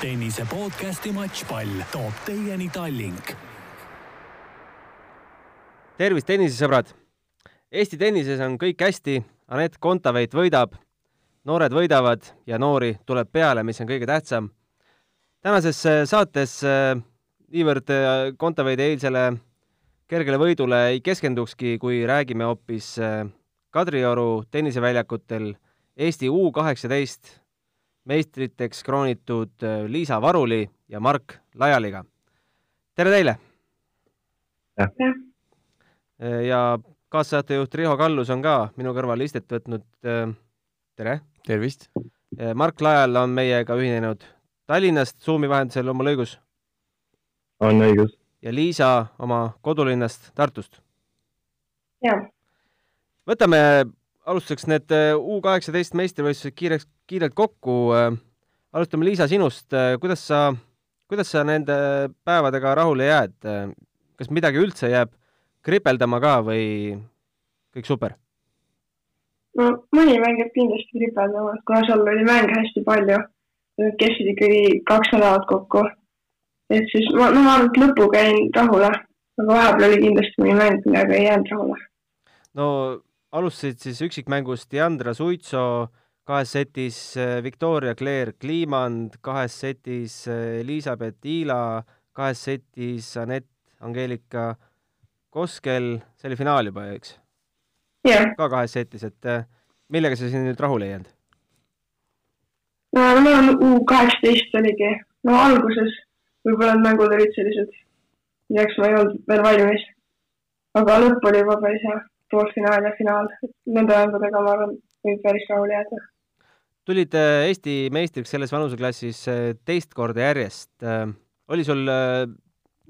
tennise podcasti Matšpall toob teieni Tallink. tervist, tennisesõbrad! Eesti tennises on kõik hästi, Anett Kontaveit võidab, noored võidavad ja noori tuleb peale, mis on kõige tähtsam. tänases äh, saates äh, niivõrd äh, Kontaveidi eilsele kergele võidule ei keskendukski, kui räägime hoopis Kadrioru tenniseväljakutel Eesti U kaheksateist meistriteks kroonitud äh, Liisa Varuli ja Mark Lajaliga. tere teile! jah. Äh, ja kaassaatejuht Riho Kallus on ka minu kõrval istet võtnud. Äh, tere! tervist! Mark Lajal on meiega ühinenud Tallinnast Zoomi vahendusel oma lõigus. on õigus. ja Liisa oma kodulinnast Tartust. jah. võtame alustuseks need U kaheksateist meistrivõistlused kiireks kiirelt kokku. Äh, alustame, Liisa, sinust. Äh, kuidas sa, kuidas sa nende päevadega rahule jääd? Äh, kas midagi üldse jääb kripeldama ka või kõik super? no mõni mäng jääb kindlasti kripeldama, kuna seal oli mänge hästi palju. Kestsid ikkagi kaks nädalat kokku. et siis ma, no ma arvan, et lõpuga jäin rahule, aga vahepeal oli kindlasti mõni mäng, millega ei jäänud rahule. no alustasid siis üksikmängust Diandra Suitso kahes setis äh, Victoria Claire Kliimand, kahes setis äh, Elizabeth Iila, kahes setis Anett Angeelika Koskel, see oli finaal juba, eks? jah. ka kahes setis, et äh, millega sa siin nüüd rahule ei jäänud? no ma arvan, U kaheksateist oligi, no alguses võib-olla need mängud olid sellised, milleks ma ei olnud veel valmis. aga lõpp oli juba päris hea, poolfinaal ja finaal, nende mängudega ma arvan, võib päris rahule jääda tulid äh, Eesti meistriks selles vanuseklassis äh, teist korda järjest. Äh, oli sul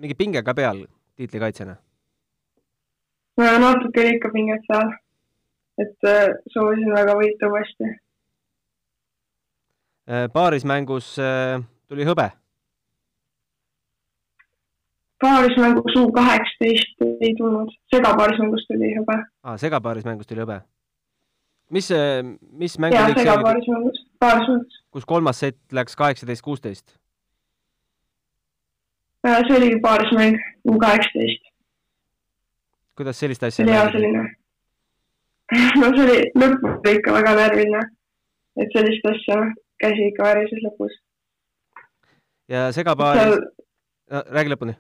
mingi pinge ka peal tiitlikaitsjana? no natuke oli ikka pinget seal, et soovisin väga võita uuesti. paarismängus tuli hõbe? Paarismängus U kaheksateist ei tulnud, segapaarismängus tuli hõbe. aa, segapaarismängus tuli hõbe mis, mis mäng oli see paaris mängus, paaris mängus. kus kolmas sett läks kaheksateist, kuusteist? Äh, see oligi paaris mäng, kaheksateist. kuidas sellist asja oli hea selline. no see oli, lõpp oli ikka väga närviline. et sellist asja, käsi ikka värises lõpus. ja segapaaris seal..., räägi lõpuni.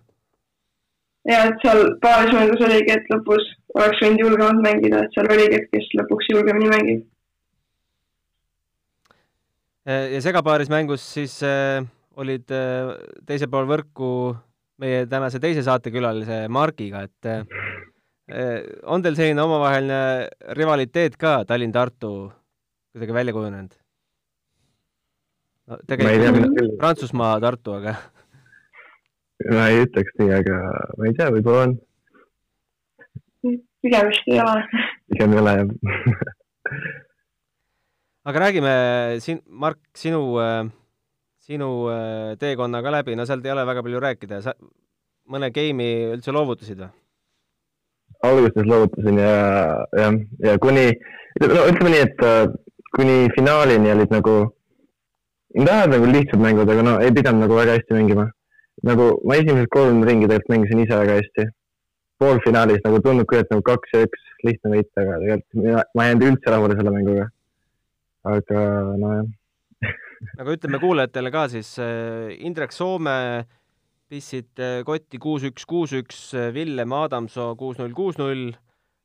Ja, et seal paaris mängus oligi, et lõpus oleks võinud julgemalt mängida, et seal oligi, et kes lõpuks julgemini mängib. ja segapaaris mängus siis äh, olid äh, teisel pool võrku meie tänase teise saatekülalise Margiga, et äh, on teil selline omavaheline rivaliteet ka Tallinn-Tartu kuidagi välja kujunenud no,? tegelikult Prantsusmaa Tartu, aga ma ei ütleks nii, aga ma ei tea, võib-olla on pigem vist ei ole. pigem ei ole jah aga räägime siin, Mark, sinu, äh, sinu äh, teekonna ka läbi, no sealt ei ole väga palju rääkida, sa mõne game'i üldse loovutasid või? alguses loovutasin ja, jah, ja kuni, no ütleme nii, et äh, kuni finaalini olid nagu, tahavad nagu lihtsad mängud, aga no ei pidanud nagu väga hästi mängima. Nagu ma esimesed kolm ringi tegelikult mängisin ise väga hästi poolfinaalis nagu tundub küll, et nagu kaks ja üks lihtne võit, aga tegelikult ma ei jäänud üldse rahule selle mänguga. aga nojah aga ütleme kuulajatele ka siis, äh, Indrek Soome pissid äh, kotti kuus-üks, kuus-üks, äh, Villem Adamsoo kuus-null, kuus-null,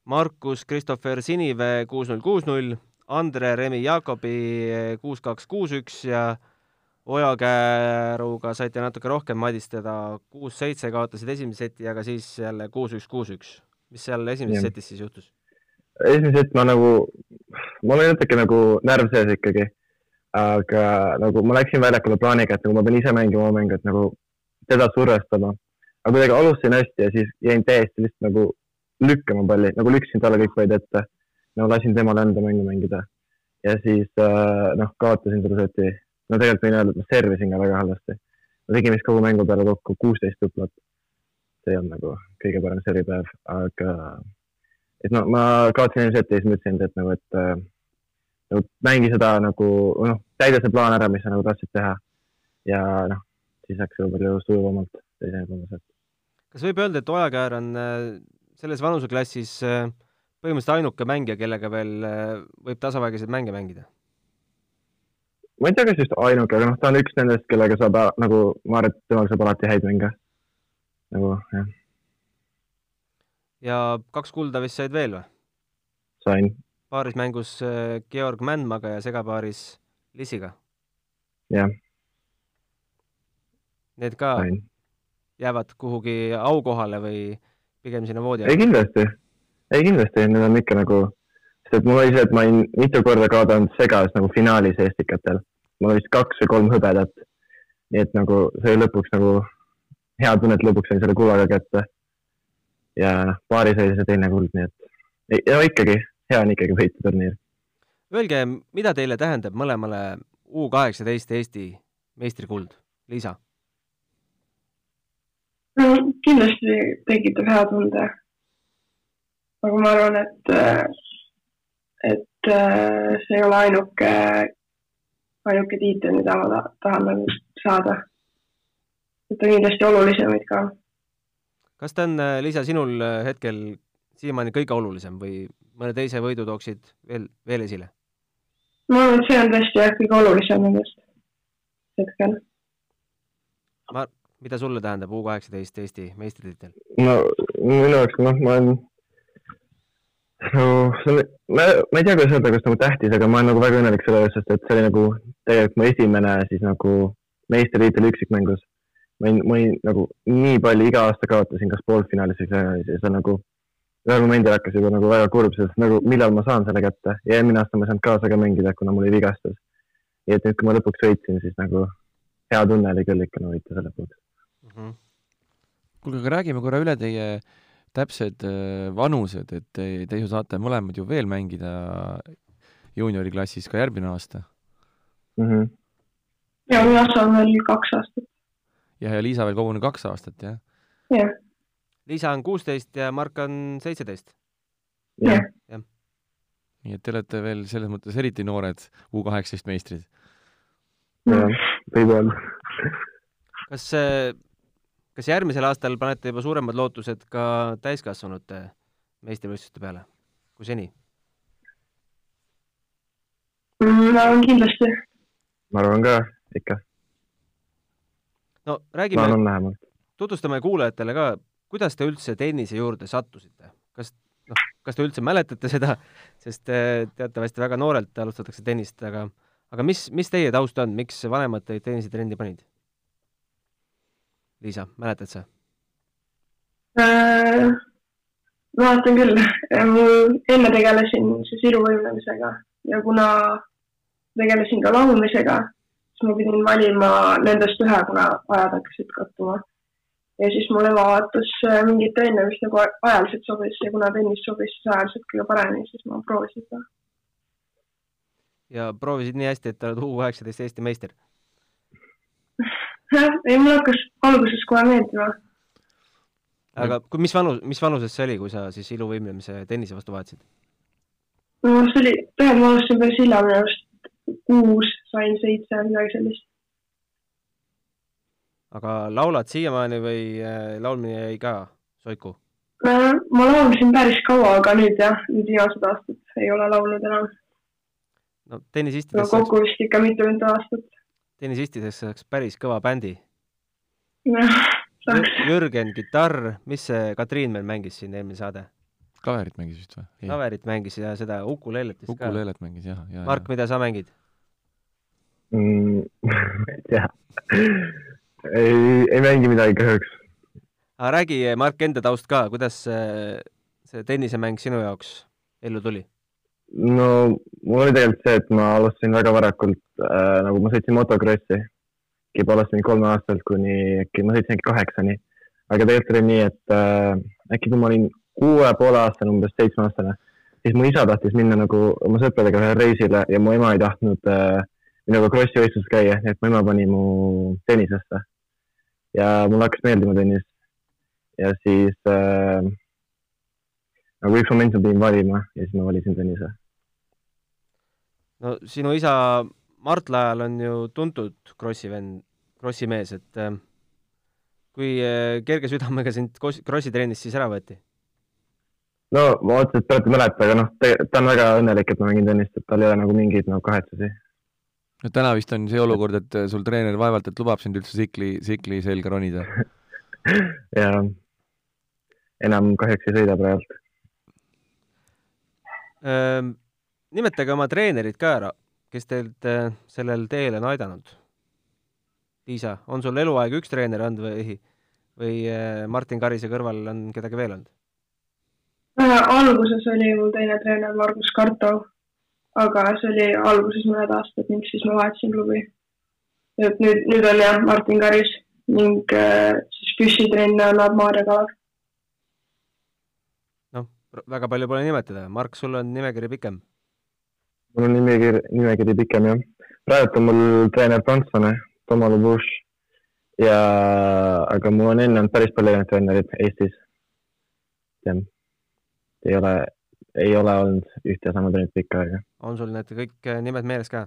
Markus Christopher Sinivee kuus-null, kuus-null, Andre Remi Jaakobi kuus-kaks, kuus-üks ja Ojakääruga saite natuke rohkem madistada, kuus-seitse kaotasid esimese seti, aga siis jälle kuus-üks, kuus-üks. mis seal esimeses setis siis juhtus? esimene sett ma nagu, mul oli natuke nagu närv sees ikkagi. aga nagu ma läksin väljakule plaaniga, et nagu ma pean ise mängima oma mängu, et nagu teda survestama. aga kuidagi alustasin hästi ja siis jäin täiesti lihtsalt nagu lükkama palli, nagu lükkasin talle kõik vaid ette. nagu lasin temal enda mängu mängida. ja siis äh, noh, kaotasin selle seti no tegelikult võin öelda, et ma servisin ka väga halvasti. ma tegin vist kogu mängu peale kokku kuusteist tuplat. see ei olnud nagu kõige parem servipäev, aga et no ma kaotasin eelmise ette ja siis ma ütlesin, et nagu, et äh, nagu mängi seda nagu noh, täida see plaan ära, mis sa nagu tahtsid teha. ja noh, siis läks juba palju sujuvamalt teise sealt. kas võib öelda, et Ojakäär on äh, selles vanuseklassis äh, põhimõtteliselt ainuke mängija, kellega veel võib tasavägiseid mänge mängida? Ma ei tea, kas just ainuke, aga noh, ta on üks nendest, kellega saab nagu, ma arvan, et temaga saab alati häid mänge. nagu jah, ja kaks kulda vist said veel või? sain, paarismängus äh, Georg Mändmaga ja segapaaris Lissiga. jah, Need ka sain. jäävad kuhugi aukohale või pigem sinna voodi ei alla? kindlasti, ei kindlasti, need on ikka nagu, sest et mul oli see, et ma olin mitu korda kaotanud segas nagu finaalis Estikatel. mul oli vist kaks või kolm hõbedat. nii et nagu see oli lõpuks nagu hea tunne, et lõpuks sain selle kullaga kätte. ja paaris oli see teine kuld, nii et ja ikkagi, hea on ikkagi võita turniir. Öelge, mida teile tähendab mõlemale U kaheksateist Eesti meistrikuld, Liisa? no kindlasti tekitab hea tunde. aga ma arvan, et, et äh, see ei ole ainuke, ainuke tiitel, mida ma ta- tahan nagu saada. et on kindlasti olulisemaid ka. kas ta on, äh, Liisa, sinul äh, hetkel siiamaani kõige olulisem või mõne teise võidu tooksid veel, veel esile? ma arvan, et see on tõesti jah, kõige olulisem nendest hetkel. ma, mida sulle tähendab U kaheksateist Eesti meistritiitel? no minu jaoks, noh, ma olen no ma, ma ei tea, kuidas öelda, kas nagu tähtis, aga ma olen nagu väga õnnelik selle eest, sest et see oli nagu tegelikult mu esimene siis nagu meistritiitel üksikmängus. ma olin, ma olin nagu nii palju iga aasta kaotasin, kas poolfinaalis või finaalis ja see nagu ühel momendil hakkas juba nagu väga kurb, sest nagu millal ma saan selle kätte ja eelmine aasta ma ei saanud kaasa ka mängida, kuna mul oli vigastus. nii et nüüd, kui ma lõpuks võitsin, siis nagu hea tunne oli küll ikka nagu võita selle lõpuks. Mhm. kuulge, aga räägime korra üle teie täpsed äh, vanused, et te, te ju saate mõlemad ju veel mängida juunioriklassis ka järgmine aasta. Mm -hmm. ja mina saan veel kaks aastat, ja, ja Liisa veel koguni kaks aastat, jah? jah. Liisa on kuusteist ja Mark on seitseteist. jah Jah. nii et te olete veel selles mõttes eriti noored U kaheksateist meistrid. jah, võib öelda. kas, kas järgmisel aastal panete juba suuremad lootused ka täiskasvanute meistrivõistluste peale kui seni? Mm, ma arvan kindlasti. ma arvan ka ikka, no räägime, tutvustame kuulajatele ka, kuidas te üldse tennise juurde sattusite, kas noh, kas te üldse mäletate seda, sest eh, teatavasti väga noorelt alustatakse tennist, aga aga mis, mis teie taust on, miks vanemad teid tennisetrendi panid? Liisa, mäletad sa? Äh, mäletan küll, enne tegelesin siis iluvõimlemisega ja kuna tegelesin ka laulmisega, siis ma pidin valima nendest ühe, kuna ajad hakkasid kattuma. ja siis mul ema vaatas äh, mingit trenni, mis nagu ajaliselt sobis ja kuna tennis sobis siis ajaliselt kõige paremini, siis ma proovisin seda. ja proovisid nii hästi, et oled U kaheksateist Eesti meister? ei, mulle hakkas alguses kohe meeldima. aga kui, mis vanus, mis vanuses see oli, kui sa siis iluvõimlemise tennise vastu vahetasid? no see oli, tegelikult ma alustasin päris hilja minu arust, kuus, sain seitse, midagi sellist. aga laulad siiamaani või äh, laulmine jäi ka soiku? ma laulsin päris kaua, aga nüüd jah, nüüd viimased aastad ei ole laulnud enam. no no tennisistidest saaks, kokku vist ikka mitukümmend aastat. Tennisistidest saaks päris kõva bändi. Jürgen kitarr, mis see Katriin meil mängis siin eelmine saade? Kaverit mängis vist või? Kaverit mängis ja seda ukuleelet vist ka. Ukuleelet mängis jah, ja, ja. Mark, mida sa mängid? mm. ma ei tea. ei, ei mängi midagi kahjuks. aga räägi, Mark, enda taust ka, kuidas see, see tennisemäng sinu jaoks ellu tuli? No mul oli tegelikult see, et ma alustasin väga varakult äh,, nagu ma sõitsin motokrossi. juba alustasin kolmeaastaselt kuni äkki, ma sõitsin äkki kaheksani. aga tegelikult oli nii, et äh, äkki kui ma olin kuue poole aastane, umbes seitsmeaastane, siis mu isa tahtis minna nagu oma sõpradega ühele reisile ja mu ema ei tahtnud äh, minuga krossi võistluses käia, nii et mu ema pani mu tennisesse. ja mulle hakkas meeldima tennis. ja siis äh, nagu üks moment ma pidin valima ja siis ma valisin tennise no sinu isa Mart Lajal on ju tuntud krossi vend, Krossi mees, et äh, kui äh, kerge südamega sind Krossi trennist siis ära võeti? no ma otseselt praegu ei mäleta, aga noh, ta on väga õnnelik, et ma mängin tennist, et tal ei ole nagu mingeid nagu kahetsusi. no täna vist on see olukord, et sul treener vaevalt et lubab sind üldse tsikli, tsikli selga ronida. ja enam kahjuks ei sõida praegu. Ehm, nimetage oma treenerid ka ära, kes teilt äh, sellel teel on aidanud. Liisa, on sul eluaeg üks treener olnud või, või äh, Martin Karise kõrval on kedagi veel olnud? Äh, alguses oli mul teine treener Margus Kartov, aga see oli alguses mõned aastad ning siis ma vahetasin klubi. et nüüd, nüüd on jah Martin Karis ning äh, siis püssitrenne annab Maarja Kalav. noh, väga palju pole nimetada, Mark, sul on nimekiri pikem. Mul on nimekiri, nimekiri pikem jah. praegu on mul treener prantslane, Tomo Lubuš ja, aga mul on enne olnud päris palju erinevaid treenereid Eestis. jah, ei ole, ei ole olnud ühte ja sama treenerit pikka aega on sul need kõik äh, nimed meeles ka?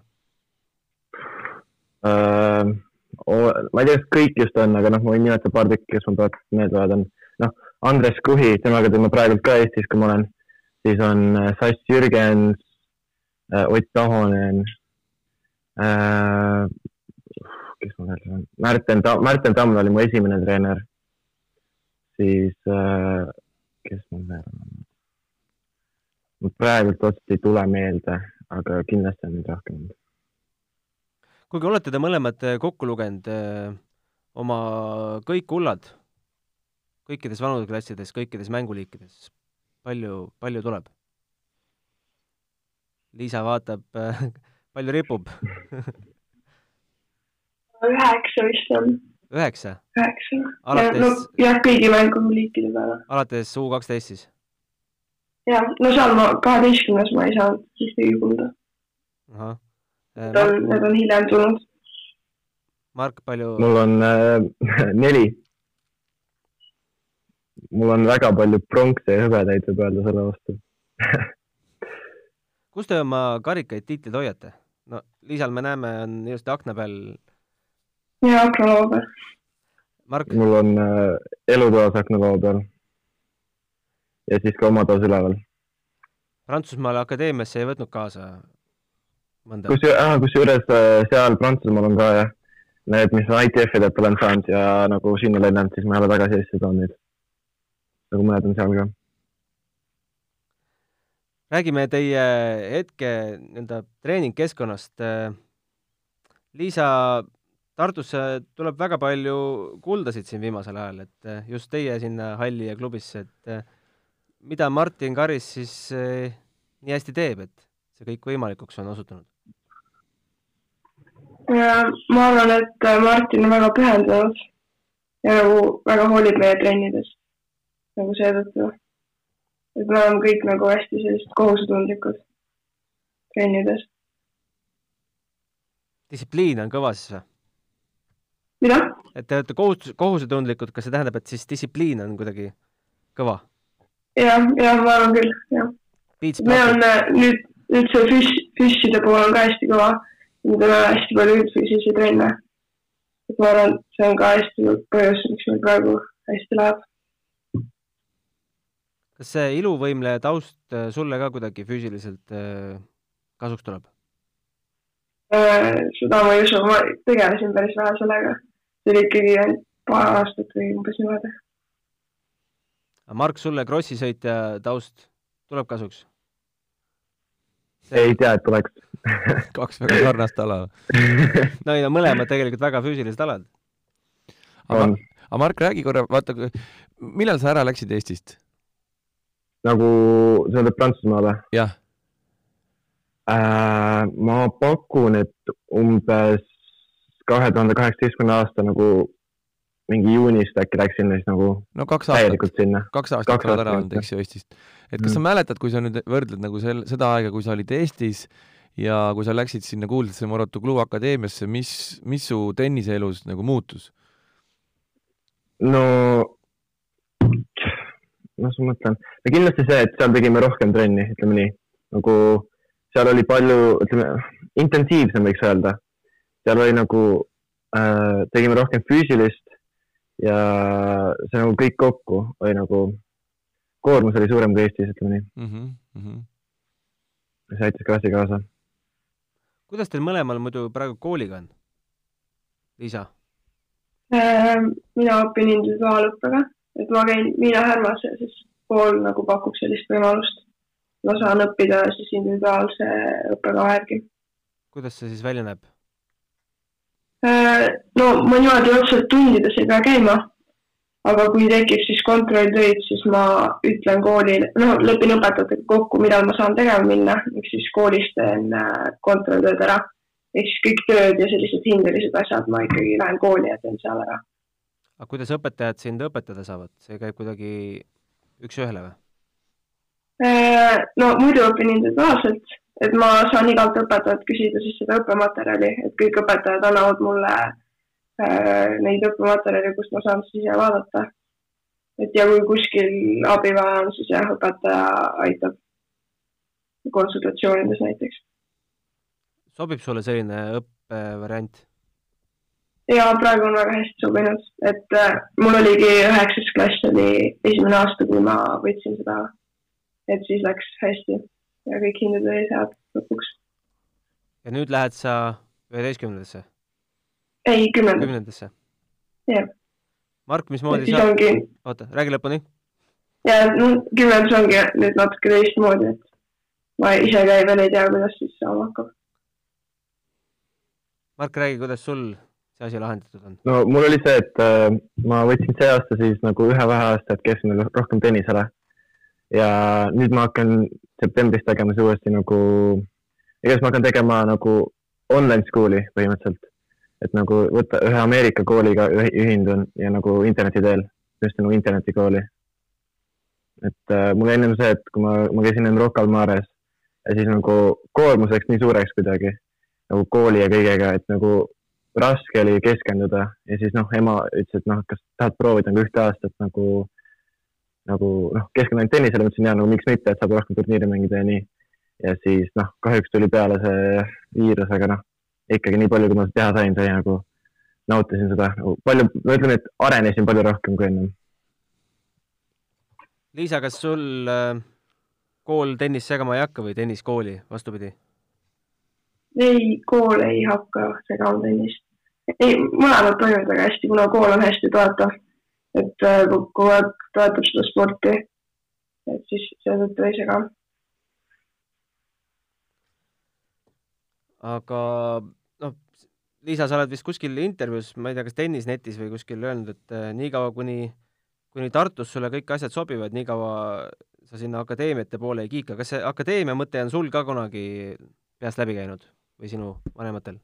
uh,. ma ei tea, kas kõik just on, aga noh, ma võin nimetada paar tükki, kes mul praegu meelde tulevad, on noh, Andres Kuhi, temaga teeme praegu ka Eestis, kui ma olen, siis on äh, Sass Jürgens Ott Ahonen uh,. kes mul veel on, Märten Ta-, Märten Tamm oli mu esimene treener. siis uh,, kes mul veel on? mul praegult otseselt ei tule meelde, aga kindlasti on neid rohkem olnud. kuulge, olete te mõlemad äh, kokku lugenud äh, oma kõik hullad kõikides vanuseklassides, kõikides mänguliikides? palju, palju tuleb? Liisa vaatab, palju ripub? üheksa vist on, üheksa, üheksa. no alates, jah, kõigi mänguliikide peale. alates U kaksteist siis? ja no seal ma kaheteistkümnes ma ei saanud ühtegi kulda, ahah. need on, need on hiljem tulnud. Mark, palju, mul on äh, neli. mul on väga palju pronkse ja hõbedaid, võib öelda selle vastu. kus te oma karikaid, tiitleid hoiate? no Liisal me näeme, on ilusti akna peal. ja aknaloo peal. Mark, mul on äh, elutoas aknaloo peal. ja siis ka oma toas üleval. Prantsusmaale akadeemiasse ei võtnud kaasa mõnda? kus, kusjuures äh, seal Prantsusmaal on ka jah, need, mis ITF-idelt olen saanud ja nagu sinna lennanud, siis ma ei ole tagasi Eestisse toonud neid. nagu mõned on seal ka. Räägime teie hetke nii-öelda treeningkeskkonnast. Liisa, Tartusse tuleb väga palju kuldasid siin viimasel ajal, et just teie sinna halli ja klubisse, et mida Martin Karis siis eh, nii hästi teeb, et see kõik võimalikuks on osutunud? ma arvan, et Martin on väga pühendunud ja nagu väga hoolib meie trennidest. nagu seetõttu, et me oleme kõik nagu hästi sellised kohusetundlikud trennides. distsipliin on kõva siis või? mida? et te olete kohustus, kohusetundlikud, kas see tähendab, et siis distsipliin on kuidagi kõva? jah, ja ma arvan küll, jah. On äh, nüüd, nüüd see füss, füsside pool on ka hästi kõva. me teeme hästi palju üldfüüsilisi trenne. et ma arvan, see on ka hästi põhjus, miks meil praegu hästi läheb. Kas see iluvõimleja taust äh, sulle ka kuidagi füüsiliselt äh, kasuks tuleb? Äh, seda ma ei usu, ma tegelesin päris vähe sellega. see oli ikkagi paar aastat või umbes niimoodi. Mark, sulle Krossi sõitja taust tuleb kasuks? ei tea, et tuleks. kaks väga sarnast ala. no ei no mõlemad tegelikult väga füüsilised alad. aga Mark, räägi korra, vaata, millal sa ära läksid Eestist? Nagu sa ütled Prantsusmaale jah, äh,. ma pakun, et umbes kahe tuhande kaheksateistkümne aasta nagu mingi juunist äkki läksin siis nagu no kaks aastat, sinna. kaks aastat sa oled ära olnud, eks ju, Eestist. et kas sa Mm. mäletad, kui sa nüüd võrdled nagu sel-, seda aega, kui sa olid Eestis ja kui sa läksid sinna kuulsasse Morotu Club Akadeemiasse, mis, mis su tenniseelus nagu muutus? no, noh, ma mõtlen, no kindlasti see, et seal tegime rohkem trenni, ütleme nii, nagu seal oli palju, ütleme, intensiivsem võiks öelda. seal oli nagu äh, tegime rohkem füüsilist ja see nagu kõik kokku oli nagu, koormus oli suurem kui Eestis, ütleme nii mm. -hmm, mm -hmm. see aitas kõvasti kaasa. kuidas teil mõlemal muidu praegu kooliga on? Liisa? Ehm, mina õpin individuaalõppega, et ma käin Miina Härmas ja siis kool nagu pakub sellist võimalust. ma saan õppida siis individuaalse õppekava järgi. kuidas see siis välja näeb? Ehm, no ma niimoodi otseselt tundides ei pea käima, aga kui tekib siis kontrolltöid, siis ma ütlen koolile, noh, lepin õpetajatega kokku, millal ma saan tegema minna, ehk siis koolis teen äh, kontrolltööd ära ehk siis kõik tööd ja sellised hindelised asjad ma ikkagi lähen kooli ja teen seal ära. Aga kuidas õpetajad sind õpetada saavad, see käib kuidagi üks-ühele või? Äh, no muidu õpin individuaalselt, et ma saan igalt õpetajalt küsida siis seda õppematerjali, et kõik õpetajad annavad mulle äh, neid õppematerjali, kust ma saan siis ise vaadata. et ja kui kuskil abi vaja on, siis jah, õpetaja aitab konsultatsioonides näiteks sobib sulle selline õppevariant? Ja praegu on väga hästi sobinud, et äh, mul oligi üheksas klass oli esimene aasta, kui ma võtsin seda. et siis läks hästi ja kõik hinded olid head lõpuks. ja nüüd lähed sa üheteistkümnendasse? ei, kümnendasse. kümnendasse? jah. Mark, mismoodi sa ongi... oota, räägi lõpuni. ja no kümnendas ongi nüüd natuke teistmoodi, et ma ise ka veel ei tea, kuidas siis saama hakkab Mark, räägi, kuidas sul see asi lahendatud on? no mul oli see, et äh, ma võtsin see aasta siis nagu ühe vaheaasta, et keskenduda rohkem tennisele. ja nüüd ma hakkan septembris tegema siis uuesti nagu, igatahes ma hakkan tegema nagu online school'i põhimõtteliselt. et nagu võtta ühe Ameerika kooliga ühindun ja nagu interneti teel, just nagu internetikooli. et äh, mul ennem see, et kui ma, ma käisin enne Rocca al Mares ja siis nagu koormus läks nii suureks kuidagi nagu kooli ja kõigega, et nagu raske oli keskenduda ja siis noh, ema ütles, et noh, kas tahad proovida nagu ühte aastat nagu, nagu noh, keskendun ainult tennisele, mõtlesin ja no miks mitte, et saab rohkem turniire mängida ja nii. ja siis noh, kahjuks tuli peale see viirus, aga noh, ikkagi nii palju, kui ma teha sain, sai nagu, nautisin seda nagu palju, ma ütlen, et arenesin palju rohkem kui ennem. Liisa, kas sul äh, kool tennist segama ei hakka või tennis kooli, vastupidi? ei, kool ei hakka segama tennist. Ei, mõlemad toimivad väga hästi, kuna kool on hästi toetav, et äh, kogu aeg toetab seda sporti. et siis seetõttu ei sega. aga noh, Liisa, sa oled vist kuskil intervjuus, ma ei tea, kas tennisnetis või kuskil öelnud, et äh, niikaua, kuni, kuni Tartus sulle kõik asjad sobivad, niikaua sa sinna akadeemiate poole ei kiika. kas see akadeemia mõte on sul ka kunagi peast läbi käinud? või sinu vanematel?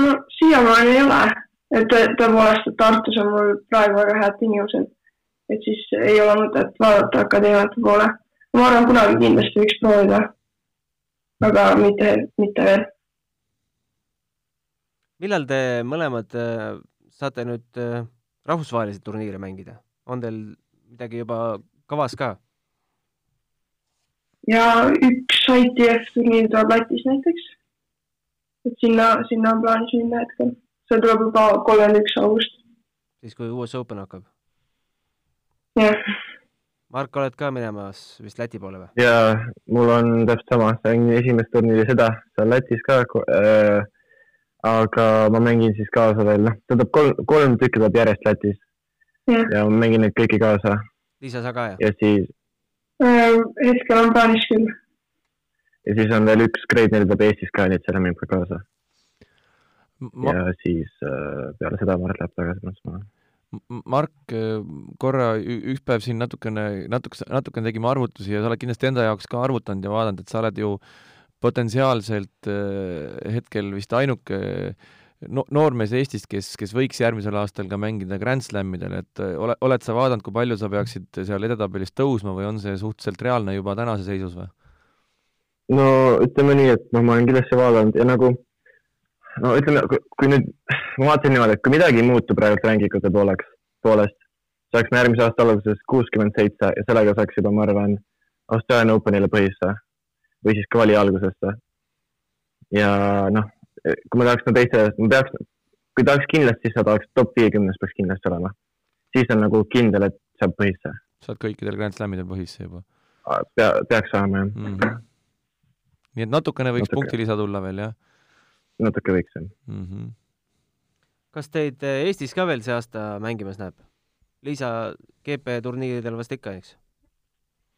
No siiamaani ei ole, et tõepoolest, et Tartus on mul praegu väga head tingimused, et siis ei ole mõtet vaadata akadeemiate poole. ma arvan, kunagi kindlasti võiks proovida, aga mitte, mitte veel. millal te mõlemad äh, saate nüüd äh, rahvusvahelisi turniire mängida, on teil midagi juba kavas ka? ja üks ITF turniir tuleb Lätis näiteks et sinna, sinna on plaanis minna hetkel. see tuleb juba kolmkümmend üks august. siis, kui US Open hakkab? jah. Mark, oled ka minemas vist Läti poole või? jaa, mul on täpselt sama, sain esimest turniiri seda seal Lätis ka äh,. aga ma mängin siis kaasa veel, noh, tähendab kolm, kolm tükki tuleb järjest Lätis. ja ma mängin neid kõiki kaasa. Liisa, sa ka, jah? ja siis äh,? hetkel on plaanis küll ja siis on veel üks grade neli tuleb Eestis ka, nii et selle mängib ka kaasa ma.... ja siis äh, peale seda Mart läheb tagasi Prantsusmaale. Mark, äh, korra üks päev siin natukene, natuke, natukene tegime arvutusi ja sa oled kindlasti enda jaoks ka arvutanud ja vaadanud, et sa oled ju potentsiaalselt äh, hetkel vist ainuke no, noormees Eestist, kes, kes võiks järgmisel aastal ka mängida Grand Slamidel, et ole, oled sa vaadanud, kui palju sa peaksid seal edetabelis tõusma või on see suhteliselt reaalne juba tänase seisus või? No ütleme nii, et noh, ma olen kindlasti vaadanud ja nagu no ütleme, kui nüüd, ma vaatasin niimoodi, et kui midagi ei muutu praegu rängikute pooleks, poolest, saaks me järgmise aasta alguses kuuskümmend seitse ja sellega saaks juba, ma arvan, Austraalia Openile põhisse või siis kvali algusesse. ja noh, kui ma tahaks no teise, ma peaks, kui tahaks kindlasti, siis sa tahaks top viiekümnes peaks kindlasti olema. siis on nagu kindel, et saab põhisse. saad kõikidel Grand Slamidel põhisse juba? pea, peaks saama jah mm. -hmm. Nii et natukene võiks Natuke. punkti lisa tulla veel, jah natuke võiks jah mm? -hmm. kas teid eh, Eestis ka veel see aasta mängimas näeb? Liisa GP turniiridel vast ikka, eks?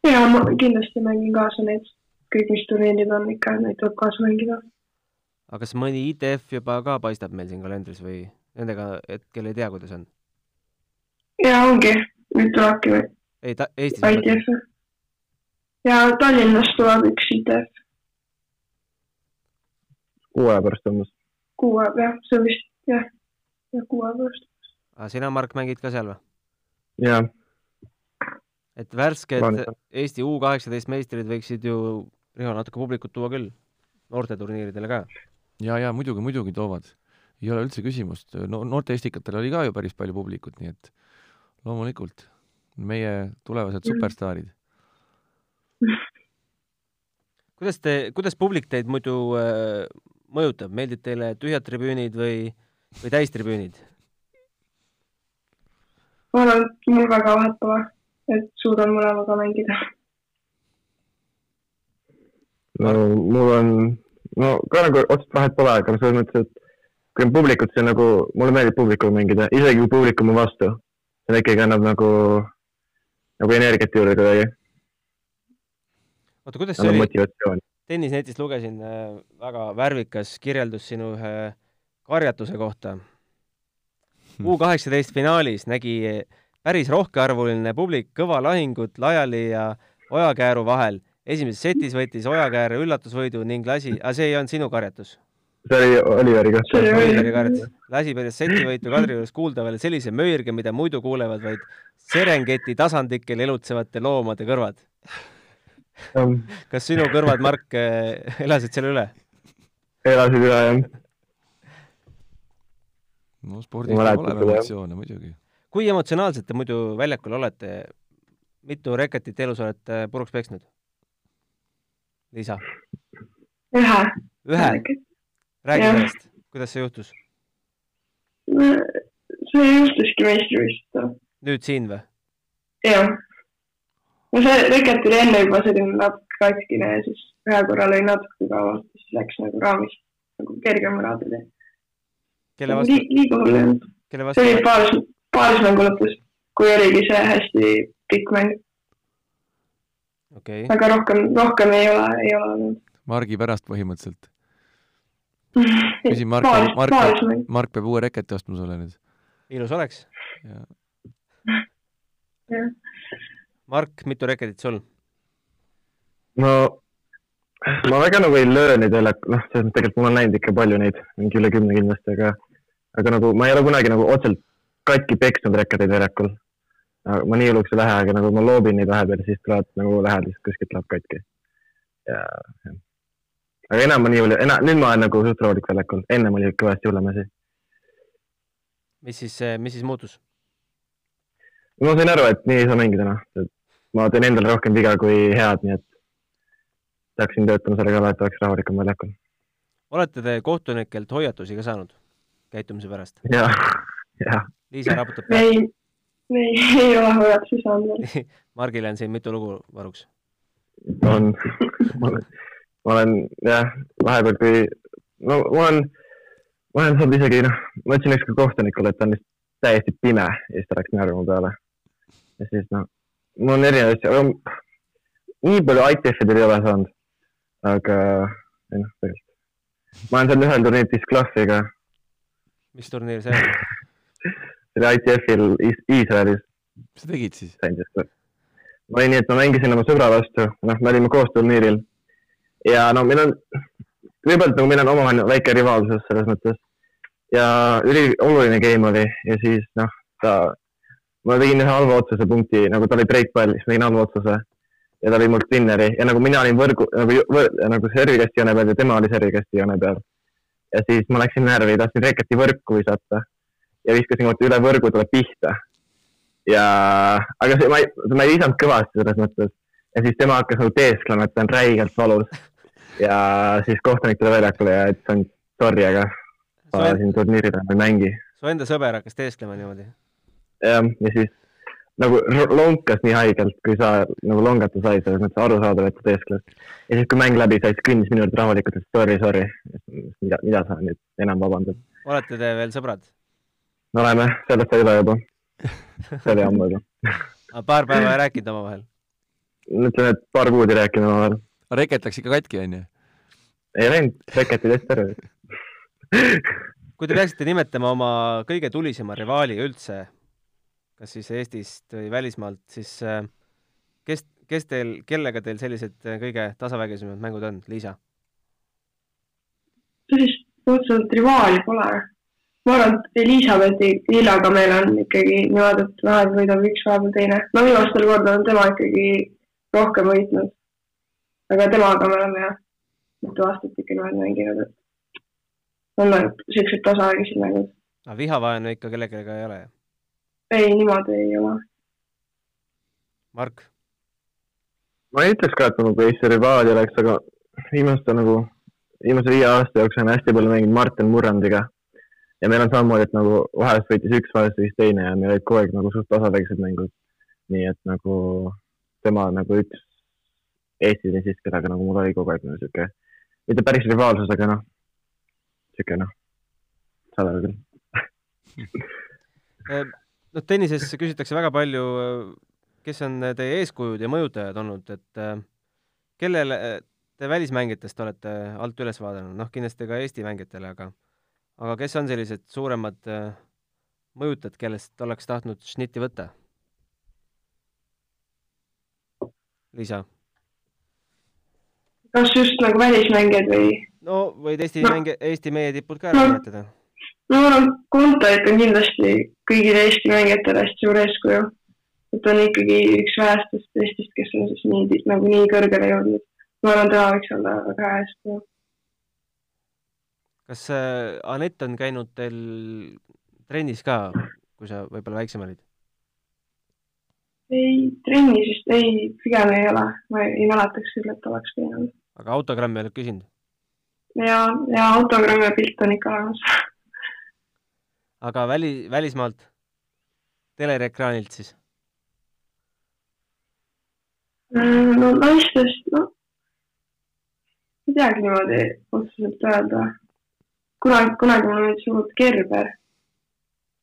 ja ma kindlasti mängin kaasa neid, kõik, mis turniirid on ikka, neid tuleb kaasa mängida. aga kas mõni ITF juba ka paistab meil siin kalendris või nendega hetkel ei tea, kuidas on? ja ongi, nüüd tulebki või ei, ta Eestis ITF. ja Tallinnas tuleb üks ITF, kuu aja pärast umbes kuu aja, jah, see on vist jah, jah, kuu aja pärast. aga sina, Mark, mängid ka seal või? ja et värsked. Eesti U kaheksateist meistrid võiksid ju, Riho, natuke publikut tuua küll, noorteturniiridele ka. ja, ja muidugi, muidugi toovad. ei ole üldse küsimust, no noorte estikatel oli ka ju päris palju publikut, nii et loomulikult meie tulevased Mm. superstaarid. kuidas te, kuidas publik teid muidu äh, mõjutab, meeldib teile tühjad tribüünid või, või täistribüünid? ma arvan, et mul väga vahet pole, et suudan mõlemaga mängida. no mul on, no ka nagu otsest vahet pole, aga selles mõttes, et kui on publikut, siis on nagu, mulle meeldib publikuga mängida, isegi kui publik on mu vastu. see ikkagi annab nagu, nagu energiat juurde kuidagi, oota, kuidas see oli? motivatsiooni. Tennisnetist lugesin äh, väga värvikas kirjeldus sinu ühe karjatuse kohta. U kaheksateist finaalis nägi päris rohkearvuline publik kõva lahingut Laiali ja Ojakääru vahel. esimeses setis võttis Ojakäär üllatusvõidu ning lasi, aga see ei olnud sinu karjatus. see oli Oliveri oli Oliveri karjatus. lasi pärast setivõitu Kadriorus kuuldavale sellise möörge, mida muidu kuulevad vaid Serengeti tasandikel elutsevate loomade kõrvad. Kas sinu kõrvad, Mark, äh, elasid selle üle? elasid üle jah. no spordis Ma peab olema emotsioone muidugi. kui emotsionaalselt te muidu väljakul olete? mitu reketit elus olete puruks peksnud? Liisa, ühe. ühe, räägi sellest, kuidas see juhtus? see juhtuski meistrivõistlustel. nüüd siin või? jah. No see reket oli enne juba selline natuke katkine ja siis ühe korra lõi natuke kauemalt, siis läks nagu raamist nagu kergem ära tuli. kelle vastu, liiga hull ei olnud. see oli paaris, paarismängu lõpus, kui oligi see hästi pikk mäng, okei okay., aga rohkem, rohkem ei ole, ei ole olnud. Margi pärast põhimõtteliselt. küsin Mark Mark paarismäng, Mark peab uue reketi ostma sulle nüüd. ilus oleks. jah. Mark, mitu reketit sul? no ma väga nagu ei löö neid välja, noh, selles mõttes tegelikult mul on läinud ikka palju neid, mingi üle kümne kindlasti, aga, aga nagu ma ei ole kunagi nagu otseselt katki peksnud reketeid väljakul. ma nii hulluks ei lähe, aga nagu ma loobin neid vahepeal, siis tulevad nagu lähedalt kuskilt läheb katki. ja, jah. aga enam ma nii palju, enam, nüüd ma olen nagu suht rahulik väljakul, ennem oli kõvasti hullem asi. mis siis, mis siis muutus? ma sain aru, et nii ei saa mängida noh, et ma teen endale rohkem viga kui head, nii et peaksin töötama selle kallal, et oleks rahulikum väljakul. olete te kohtunikelt hoiatusi ka saanud käitumise pärast? jah, jah. Liisa raputab pead. ei, ei, ei ole hoiatusi saanud veel. Margile on siin mitu lugu varuks. on, ma olen, ma olen jah, vahepeal kui, no ma olen, ma olen saanud isegi noh, ma ütlesin ükskord kohtunikule, et ta on lihtsalt täiesti pime ja siis ta läks naerma peale. ja siis noh, mul on erinevaid asju, aga nii palju ITF-idel ei ole saanud. aga ei noh, tegelikult. ma olen saanud ühel turniiril disclassiga, mis turniir see oli? see oli ITF-il Is- Iisraelis mis sa tegid siis? ma olin nii, et ma mängisin oma sõbra vastu, noh, me olime koos turniiril ja no meil on, kõigepealt nagu meil on omavaheline väike rivaalsus selles mõttes ja ülioluline game oli ja siis noh, ta, ma tegin ühe halva otsuse punkti, nagu ta oli breakpall, siis ma tegin halva otsuse ja ta oli mul spinneri ja nagu mina olin võrgu, nagu võr,, nagu servikasti joone peal ja tema oli servikasti joone peal. ja siis ma läksin närvi, tahtsin reketi võrku visata ja viskasin vaata üle võrgu talle pihta ja, aga see, ma ei, ma ei visanud kõvasti selles mõttes ja siis tema hakkas nagu teesklema, et ta on räigelt valus. ja siis kohtunik tuli väljakule ja ütles ainult sorry, aga ma siin turniiridel ei mängi. su enda sõber hakkas teesklema niimoodi. jah, ja siis nagu lonkas nii haigelt, kui sa nagu longata sai, selles mõttes arusaadav, et ta teeskles. ja siis, kui mäng läbi sai, siis kõndis minu juurde rahulikult, et sorry, sorry. mida, mida sa nüüd enam vabandad? olete te veel sõbrad? me oleme, sellest sai üle juba. see oli ammu juba. paar päeva ei rääkinud omavahel? ütleme, et paar kuud ei rääkinud omavahel. reket läks ikka katki, onju? ei läinud, reketid hästi ära. kui te peaksite nimetama oma kõige tulisema rivaali üldse, kas siis Eestist või välismaalt, siis äh, kes, kes teil, kellega teil sellised äh, kõige tasavägisemad mängud on, Liisa? sellist otseselt rivaali pole. ma arvan, et Elizabethi Lillaga meil on ikkagi niimoodi, et vahel võidab üks, vahepeal teine. no viimastel kordadel on tema ikkagi rohkem võitnud. aga temaga me oleme jah, mitu aastat ikka niimoodi mänginud, et on nagu siuksed tasavägised mängud. aga vihavaenu ikka kellelegi ei ole, ei, niimoodi ei ole. Mark? ma ei ütleks ka, et ma nagu Eesti rivaali oleks, aga viimaste nagu, viimase viie aasta jooksul olen hästi palju mänginud Martin Murrandiga. ja meil on samamoodi, et nagu vahest võitis üks, vahest võitis teine ja meil olid kogu aeg nagu suht tasavägised mängud. nii et nagu tema on nagu üks Eesti tennisist, kellega nagu mul oli kogu aeg nagu sihuke, mitte päris rivaalsus, aga noh, sihuke noh, saad aru küll. noh, tennises küsitakse väga palju, kes on teie eeskujud ja mõjutajad olnud, et äh, kellele te välismängijatest olete alt üles vaadanud, noh kindlasti ka Eesti mängijatele, aga aga kes on sellised suuremad äh, mõjutajad, kellest oleks tahtnud šnitti võtta? Liisa? kas just nagu välismängijad või? no võid Eesti No. mänge, Eesti meie tipud ka ära nimetada. no ma arvan, Kontait on kindlasti kõigile Eesti mängijatele hästi suur eeskuju. et on ikkagi üks vähestest Eestist, kes on siis nii, nagu nii kõrgele jõudnud. ma arvan, tema võiks olla väga hea eeskuju. kas äh, Anett on käinud teil trennis ka, kui sa võib-olla väiksem olid? ei, trennis vist ei, pigem ei ole, ma ei, mäletaks küll, et oleks käinud. aga autogrammi oled küsinud? ja, ja autogrammi pilt on ikka olemas. Aga väli, välismaalt, telerekraanilt siis? no naistest, no ei teagi niimoodi otseselt öelda. kunagi, kunagi mulle meeldis hullult Gerber.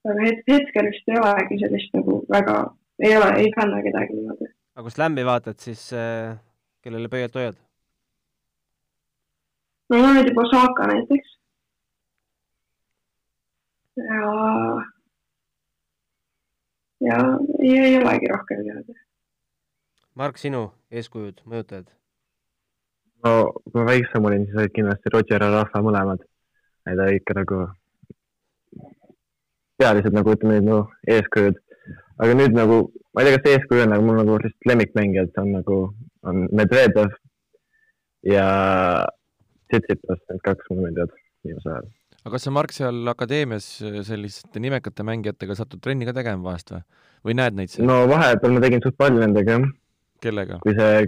aga het-, hetkel vist ei olegi sellist nagu väga, ei ole, ei fänna kedagi niimoodi. aga kui slämmi vaatad, siis äh, kellele pöialt hoiad? no mulle meeldib Osaka näiteks. ja, ja ei, ei olegi rohkem teada. Mark, sinu eeskujud, mõjutajad? no kui ma väiksem olin, siis olid kindlasti Roger ja Rahva mõlemad. Need olid ikka nagu pealised nagu ütleme nagu eeskujud. aga nüüd nagu, ma ei tea, kas eeskuju on, aga mul nagu lihtsalt lemmikmängijad on nagu, on Medvedev ja Tsitsipas, need kaks mulle meeldivad viimasel ajal. Aga kas sa, Mark, seal akadeemias selliste nimekate mängijatega satud trenni ka tegema vahest või? või näed neid seal no.? vahepeal ma tegin suht palju nendega jah, kellega? kui see,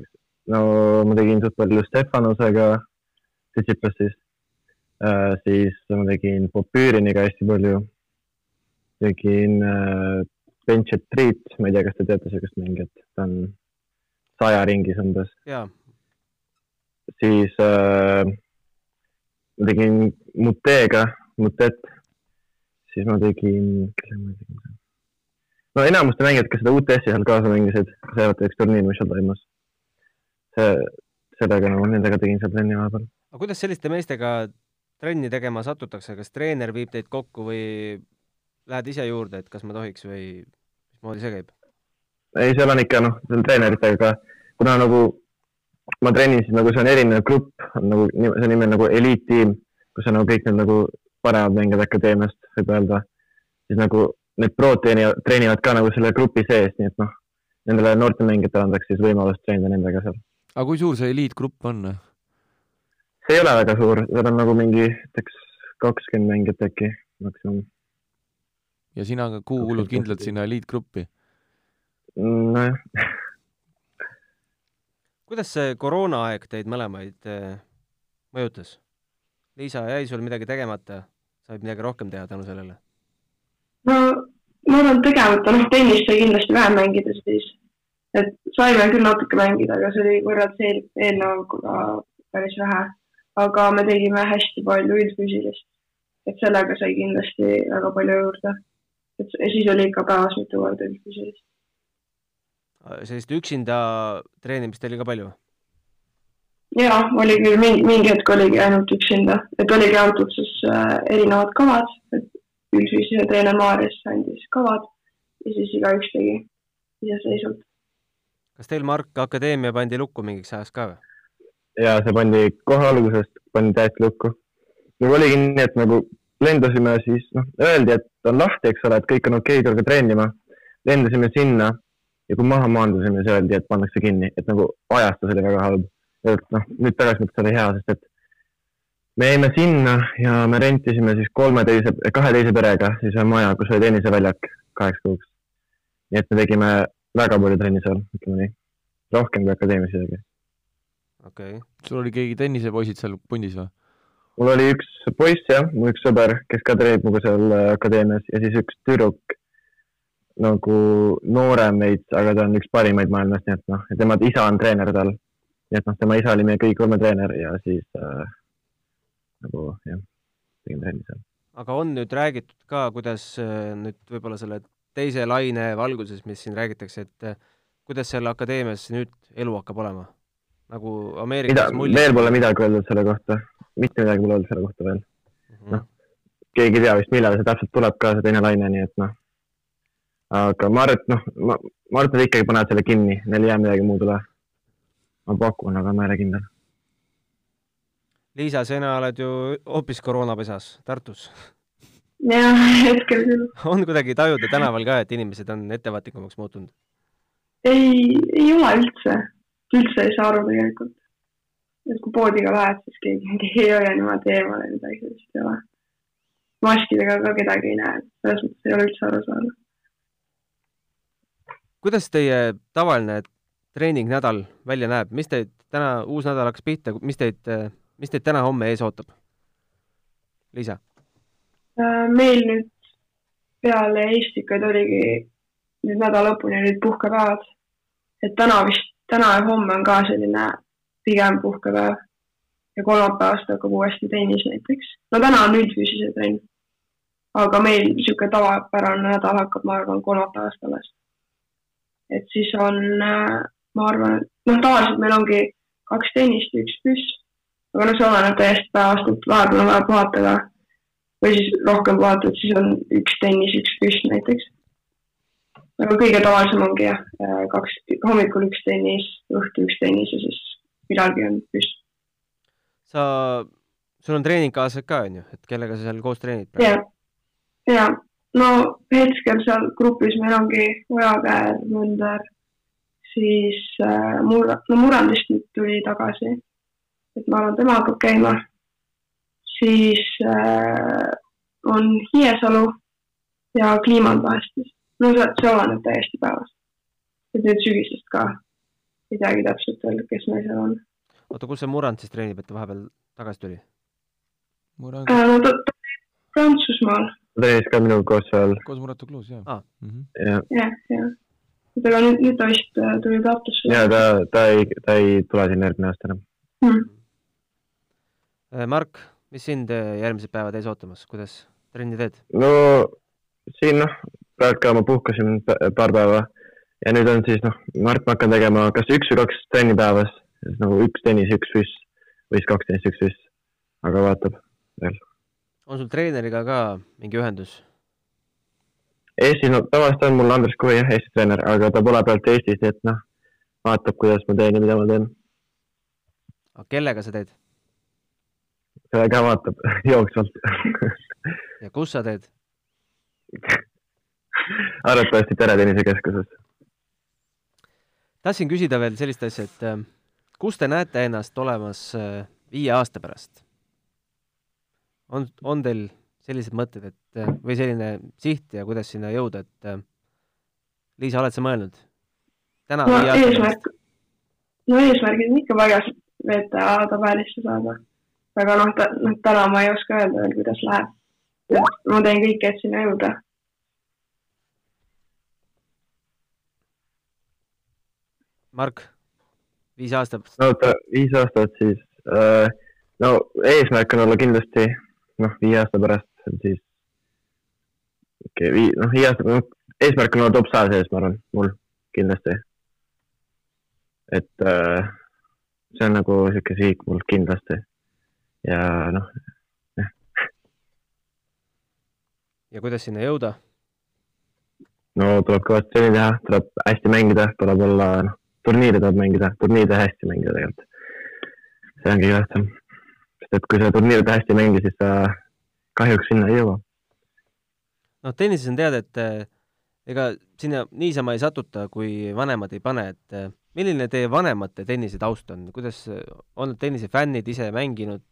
no ma tegin suht palju Stefanosega, Tsitsipas siis äh,, siis ma tegin Popüüriniga hästi palju. tegin äh, Benchet Treat, ma ei tea, kas te teate sellist mängijat, ta on saja ringis umbes, siis äh, ma tegin Mutega, Mutet, siis ma tegin, kellega ma tegin? no enamuste mängijad, kes seda UTS-i seal kaasa mängisid, see üks turniir, mis seal toimus. see, sellega nagu, nendega tegin seal trenni vahepeal. aga kuidas selliste meestega trenni tegema satutakse, kas treener viib teid kokku või lähed ise juurde, et kas ma tohiks või mismoodi see käib? ei, seal on ikka noh, seal treeneritega ka, kuna nagu ma treenin, siis nagu see on erinev grupp, on nagu, see nimi on nagu eliittiim, kus on nagu kõik need nagu paremad mängijad akadeemiast, võib öelda. siis nagu need prod treenivad, treenivad ka nagu selle grupi sees, nii et noh, nendele noortemängijatele antaks siis võimalus treenida nendega seal. aga kui suur see eliitgrupp on? see ei ole väga suur, seal on nagu mingi näiteks kakskümmend mängijat äkki maksimum. ja sina ka kuulud kindlalt sinna eliitgruppi? nojah, kuidas see koroonaaeg teid mõlemaid äh, mõjutas? Liisa, jäi sul midagi tegemata said midagi rohkem teha tänu sellele? no ma arvan, tegemata, noh, tennist sai kindlasti vähem mängida siis, et saime küll natuke mängida, aga see oli võrreldes eel, eelnevaga päris vähe. aga me tegime hästi palju üldfüüsilist, et sellega sai kindlasti väga palju juurde. et siis oli ikka päevas mitu korda üldfüüsilist. Sellist üksinda treenimist oli ka palju? ja oli küll mingi, mingi hetk oligi ainult üksinda, et oligi antud siis äh, erinevad kavad, et üldfüüsilise treener Maarjas andis kavad ja siis igaüks tegi iseseisvalt. kas teil, Mark, akadeemia pandi lukku mingiks ajaks ka või? ja see pandi kohe algusest, pandi täiesti lukku. nagu oligi nii, et nagu lendasime siis, noh, öeldi, et on lahti, eks ole, et kõik on okei okay,, tulge treenima. lendasime sinna ja kui maha maandusime, siis öeldi, et pannakse kinni, et nagu ajastus oli väga halb. noh, nüüd tagasi mõttes oli hea, sest et me jäime sinna ja me rentisime siis kolme teise, kahe teise perega siis ühe maja, kus oli tenniseväljak kaheks kuuks. nii et me tegime väga palju trenni seal, ütleme nii. rohkem kui akadeemias isegi. okei okay.. sul oli keegi tennisepoisid seal pundis või? mul oli üks poiss jah, mu üks sõber, kes ka treenib minuga seal äh, akadeemias ja siis üks tüdruk nagu noorem veits, aga ta on üks parimaid maailmas, nii et noh, tema isa on treener tal. nii et noh, tema isa oli meie kõigi kolme treener ja siis äh, nagu jah, tegin trenni seal. aga on nüüd räägitud ka, kuidas äh, nüüd võib-olla selle teise laine valguses, mis siin räägitakse, et äh, kuidas seal akadeemias nüüd elu hakkab olema? nagu Ameerikas mulje. veel pole midagi öeldud selle kohta, mitte midagi pole öeldud selle kohta veel mm -hmm.. noh, keegi ei tea vist, millal see täpselt tuleb ka, see teine laine, nii et noh. Aga ma arvan, et noh, ma, ma arvan, et nad ikkagi panevad selle kinni, neil ei jää midagi muud üle. ma pakun, aga ma ei ole kindel Liisa, sina oled ju hoopis koroonapesas Tartus. jah, hetkel küll. on kuidagi tajuda tänaval ka, et inimesed on ettevaatlikumaks muutunud? ei, ei ole üldse, üldse ei saa aru tegelikult. et kui poodiga lähed, siis keegi ei hoia niimoodi eemale, midagi sellist ei ole. maskidega ka kedagi ei näe, selles mõttes ei ole üldse aru saada. Kuidas teie tavaline treeningnädal välja näeb, mis teid täna, uus nädal hakkas pihta, mis teid mis teid täna-homme ees ootab? Liisa? Äh, meil nüüd peale Eestikaid oligi nüüd nädala lõpuni olid puhkepäevad. et täna vist, täna ja homme on ka selline pigem puhkepäev ja kolmapäevast hakkab uuesti tennis näiteks. no täna on üldfüüsilise trenn. aga meil niisugune tavapärane nädal hakkab, ma arvan, kolmapäevast alles. Et siis on, äh, ma arvan, noh, tavaliselt meil ongi kaks tennist, üks püss aga noh, see oleneb täiesti päevast, et vahepeal on vaja puhata ka. või siis rohkem puhata, et siis on üks tennis, üks püss näiteks. aga kõige tavalisem ongi jah, kaks, hommikul üks tennis, õhtul üks tennis ja siis millalgi on püss. sa, sul on treeningkaaslased ka, on ju, et kellega sa seal koos treenid? ja, ja no hetkel seal grupis meil ongi Ojakäär, Mõnder, siis äh, Mur-, no Murandist nüüd tuli tagasi et ma arvan, tema hakkab käima. siis äh, on Hiiesalu ja Kliimand vahest. no see, see oleneb täiesti päevast. et nüüd sügisest ka ei teagi täpselt veel, kes meil seal on. oota, kus see Murand siis treenib, et ta vahepeal tagasi tuli? Murand äh,? no ta, ta Prantsusmaal. Ta treenis ka minuga koos seal. koos Muratu Kluus, jah ah.. jah, jah. aga nüüd, nüüd ta vist äh, tuli Tartusse. ja ta, ta ei, ta ei tule sinna järgmine aasta enam. Äh, Mark, mis sind äh, järgmised päevad ees ootamas, kuidas trenni teed? no siin noh, praegu ka ma puhkasin paar päeva ja nüüd on siis noh, ma arvan, et ma hakkan tegema kas üks või kaks trenni päevas, nagu üks tennis, üks füss või siis kaks tennis, üks füss, aga vaatab veel. On sul treeneriga ka mingi ühendus? Eestis, no tavaliselt on mul Andres Kui jah, Eesti treener, aga ta pole praegu Eestis, nii et noh, vaatab, kuidas ma teen ja mida ma teen. aga kellega sa teed? seda ka vaatab jooksvalt ja kus sa teed? arvatavasti Peretennise Keskuses. tahtsin küsida veel sellist asja, et äh, kus te näete ennast olemas äh, viie aasta pärast? On, on teil sellised mõtted, et või selline siht ja kuidas sinna jõuda, et Liisa, oled sa mõelnud? täna no, eesmärk, no eesmärgid on ikka väga VTA tabelisse saada aga noh, noh, täna ma ei oska öelda veel, kuidas läheb. ma teen kõike, et sinna jõuda. Mark, viis aastat, no oota, viis aastat siis äh,. no eesmärk on olla kindlasti noh, viie aasta pärast siis. okei okay,, noh, viie aasta, noh, eesmärk on olla top saja sees, ma arvan, mul kindlasti. et äh, see on nagu sihuke sihik mul kindlasti. ja noh, ja kuidas sinna jõuda? no tuleb kõvasti trenni teha, tuleb hästi mängida, tuleb olla, noh, turniire tuleb mängida, turniire hästi mängida tegelikult. see on kõige tähtsam. Et kui sa turniiride hästi ei mängi, siis sa kahjuks sinna ei jõua. noh, tennises on teada, et eh, ega sinna niisama ei satuta, kui vanemad ei pane, et eh, milline teie vanemate tennise taust on, kuidas eh, on tennisefännid ise mänginud?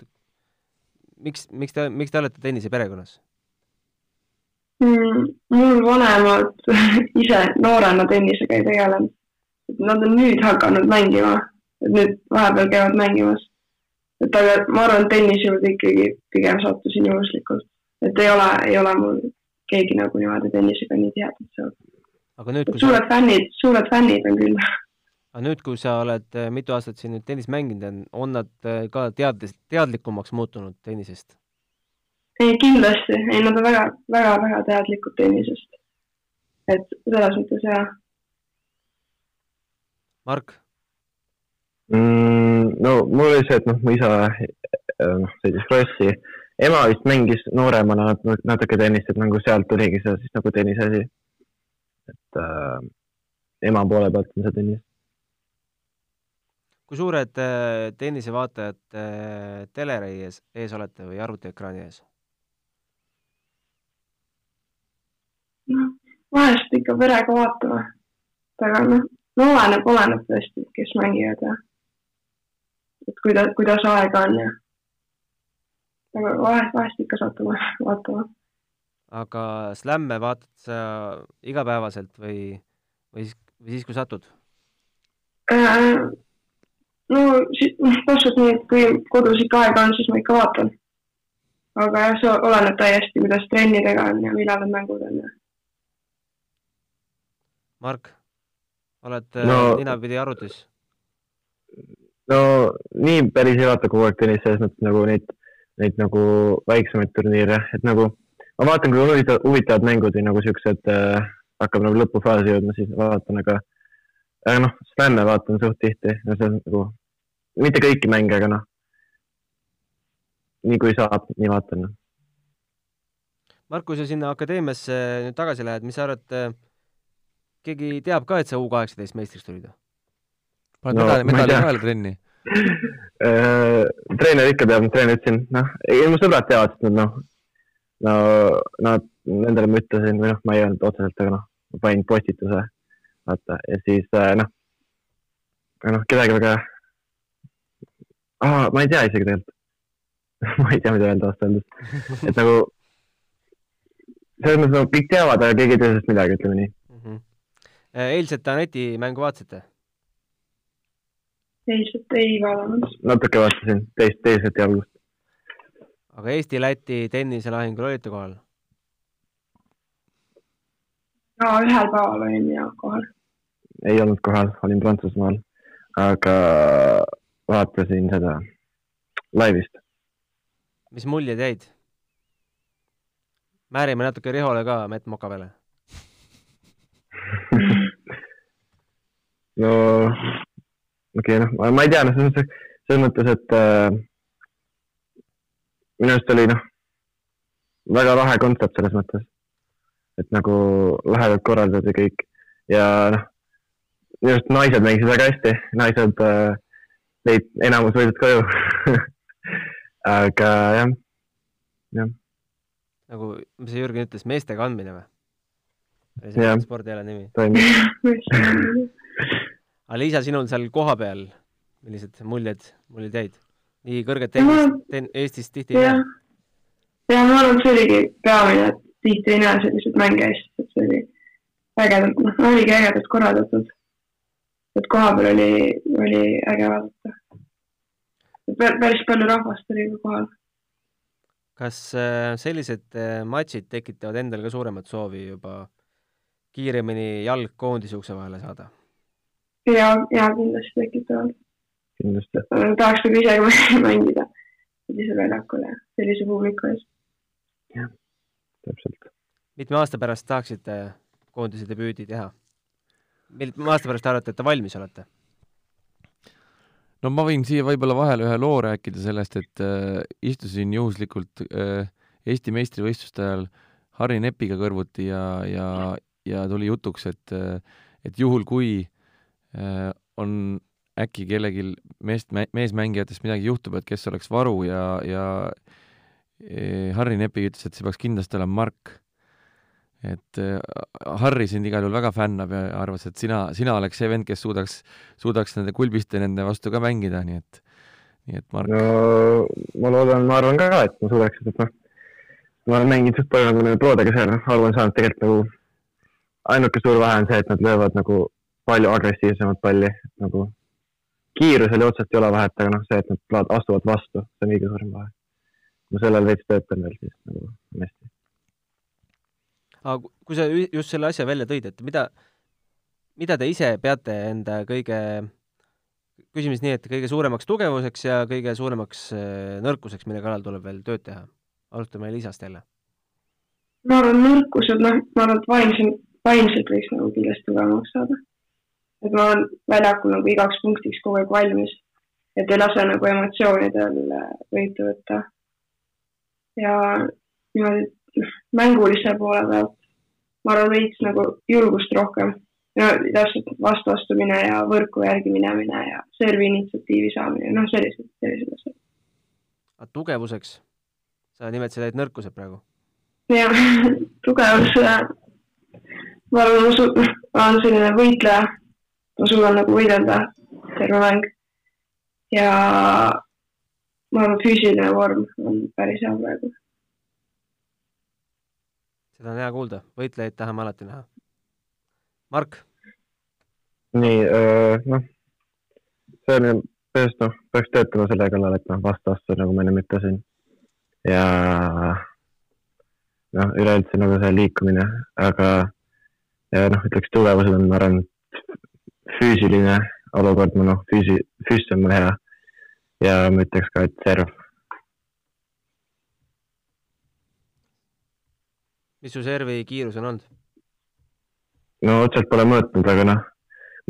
miks, miks te, miks te olete tenniseperekonnas? Mm, mul vanemad ise noorena tennisega ei tegelenud. Nad on nüüd hakanud mängima, et nüüd vahepeal käivad mängimas. Et aga ma arvan, et tennise juurde ikkagi pigem sattusin juhuslikult, et ei ole, ei ole mul keegi nagu niimoodi tennisega nii tihedalt seotud. aga nüüd, kui sa, suured fännid, suured fännid on küll. aga nüüd, kui sa oled eh, mitu aastat siin nüüd tennist mänginud, on, nad eh, ka teadlis-, teadlikumaks muutunud tennisest? ei, kindlasti, ei nad on väga, väga, väga teadlikud tennisest. et selles mõttes jah, Mark, mm,. no mul oli see, et noh, mu isa äh, noh, sõitis krossi, ema vist mängis nooremana nat- natuke tennist, et nagu sealt tuligi see siis nagu tennise asi. et äh, ema poole pealt on see tennis. kui suured eh, tennisevaatajad eh, teleri ees, ees olete või arvutiekraani ees? noh, vahest ikka perega vaatame. aga noh, no oleneb, oleneb tõesti, kes mängivad ja et kuidas, kuidas aega on ja. aga vahest, vahest ikka satume vaatama. aga slämme vaatad sa igapäevaselt või, või siis, või siis, kui satud? Äh, no si- noh, täpselt nii, et kui kodus ikka aega on, siis ma ikka vaatan. aga jah, see oleneb täiesti, kuidas trennidega on ja millal need mängud on ja Mark, oled No- no, ninapidi arvutis? No nii päris ei vaata kogu aeg tennist, selles mõttes nagu neid, neid nagu väiksemaid turniire, et nagu ma vaatan, kui huvitavad, huvitavad mängud või nagu siuksed äh,, hakkab nagu lõpufaasi jõudma, siis vaatan, aga, aga noh, slämme vaatan suht tihti ja see on nagu, mitte kõiki mänge, aga noh, nii kui saab, nii vaatan. Mark, kui sa sinna akadeemiasse nüüd tagasi lähed, mis sa arvad, keegi teab ka, et sa U kaheksateist meistriks tulid? Paned No, medali, medali vahele trenni. Äh, treener ikka teab, treener ütlesin, noh, ei mu sõbrad teavad, sest nad noh, no nad, nendele ma ütlesin või noh, ma ei öelnud otseselt, aga noh, ma panin postituse, vaata ja siis äh, noh, noh, kedagi väga ah,, ma ei tea isegi tegelikult ma ei tea, mida öelda ausalt öeldes, et nagu selles mõttes nagu kõik teavad, aga keegi ei tea sellest midagi, ütleme nii. eilset Aneti mängu vaatasite? Eilset ei vaadanud. natuke vaatasin teist, teiselt jalgust. aga Eesti-Läti tenniselahingul olite kohal? ja ühel päeval olin ja kohal. ei olnud kohal, olin Prantsusmaal, aga vaatasin seda laivist. mis muljed jäid? määrime natuke Rihole ka mett moka peale. no okei okay,, noh, ma ei tea, noh, selles mõttes, et äh, minu arust oli noh, väga lahe kontsept selles mõttes, et nagu lahedalt korraldatud ja kõik. Ja noh, minu arust naised mängisid väga hästi, naised äh, tõid enamus võidud koju aga jah, jah, nagu, mis see Jürgen ütles, meestega andmine või? spordiala nimi? aga Liisa, sinul seal kohapeal, millised muljed, muljed jäid? nii kõrget tennist ten, Eestis tihti ei näe., ja ma arvan, see oligi peamine, et tihti ei näe selliseid mänge Eestis, et see oli ägedalt, noh, oligi ägedalt korraldatud. et kohapeal oli, oli äge vaadata. päris palju rahvast oli ka kohal. kas äh, sellised äh, matšid tekitavad endal ka suuremat soovi juba kiiremini jalg koondise ukse vahele saada? Ja, ja kindlasti tekitavad. kindlasti. tahaks nagu ise mängida sellisel väljakul ja sellise publiku ees. jah, täpselt. mitme aasta pärast tahaksite koondise debüüdi teha? mitme aasta pärast te arvate, et te valmis olete? no ma võin siia võib-olla vahele ühe loo rääkida sellest, et äh, istusin juhuslikult äh, Eesti meistrivõistluste ajal Harri Nepiga kõrvuti ja, ja, ja tuli jutuks, et, äh, et juhul, kui äh, on äkki kellelgi meest, meesmängijatest midagi juhtub, et kes oleks varu ja, ja äh, Harri Nepi ütles, et see peaks kindlasti olema Mark et äh, Harri sind igal juhul väga fännab ja arvas, et sina, sina oleks see vend, kes suudaks, suudaks nende kulbiste nende vastu ka mängida, nii et, nii et Mark. no ma loodan, ma arvan ka, et ma suudaks, et noh, ma olen mänginud suht palju nagu nende prodega seal, noh, aru on saanud tegelikult nagu ainuke suur vahe on see, et nad löövad nagu palju agressiivsemat palli, nagu kiirusel otsest ei ole vahet, aga noh, see, et nad astuvad vastu, see on kõige suurem vahe. ma sellel veits töötan veel siis nagu hästi aga kui sa just selle asja välja tõid, et mida, mida te ise peate enda kõige, küsime siis nii, et kõige suuremaks tugevuseks ja kõige suuremaks äh, nõrkuseks, mille kallal tuleb veel tööd teha? alustame Liisast jälle. ma arvan, nõrkused, noh, ma arvan, et vaimselt, vaimselt võiks nagu kindlasti tugevamaks saada. Et ma olen väljakul nagu igaks punktiks kogu aeg valmis, et ei lase nagu emotsioonidel äh, võitu võtta. ja niimoodi mängulise poole pealt ma arvan, veits nagu julgust rohkem. no täpselt vastuastumine ja võrku järgi minemine ja servi initsiatiivi saamine, noh, sellised, sellised asjad. aga tugevuseks? sa nimetasid ainult nõrkused praegu? jah, tugevus, ma arvan, ma su-, ma olen selline võitleja, ma suudan nagu võidelda terve mäng ja ma arvan, füüsiline vorm on päris hea praegu seda on hea kuulda, võitlejaid tahame alati näha. Mark? nii, noh, see on ju, põhimõtteliselt noh, peaks töötama selle kallal, et noh, vastu astuda, nagu ma enne ütlesin. ja noh, üleüldse nagu see liikumine, aga ja noh, ütleks tugevused on, ma arvan, füüsiline olukord, noh, füüsi, füüs on mul hea. ja ma ütleks ka, et serv mis su servi kiirus on olnud? no otseselt pole mõõtnud, aga noh,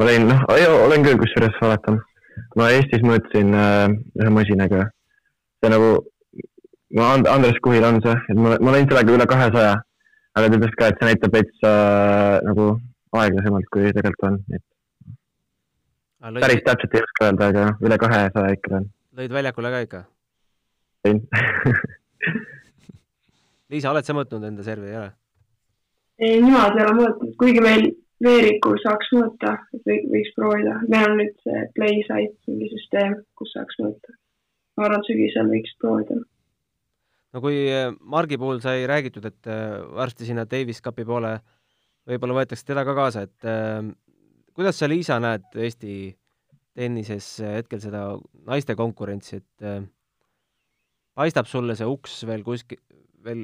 ma lõin, noh, olen küll kusjuures vaatan. ma Eestis mõõtsin äh, ühe masinaga. see nagu, no And Andres Kuhil on see, et ma, ma lõin sellega üle kahesaja. aga ta ütles ka, et see näitab veits äh, nagu aeglasemalt, kui tegelikult on, et lõid... päris täpselt ei oska öelda, aga üle kahesaja ikka on. lõid väljakule ka ikka? lõin Liisa, oled sa mõõtnud enda servi, ei ole? ei, niimoodi ei ole mõõtnud, kuigi meil veerikul saaks mõõta, võiks proovida. meil on nüüd see Play site, mingi süsteem, kus saaks mõõta. ma arvan, et sügisel võiks proovida. no kui äh, Margi puhul sai räägitud, et äh, varsti sinna Davis Cupi poole võib-olla võetakse teda ka kaasa, et äh, kuidas sa, Liisa, näed Eesti tennises hetkel seda naiste konkurentsi, et äh, paistab sulle see uks veel kuskil, veel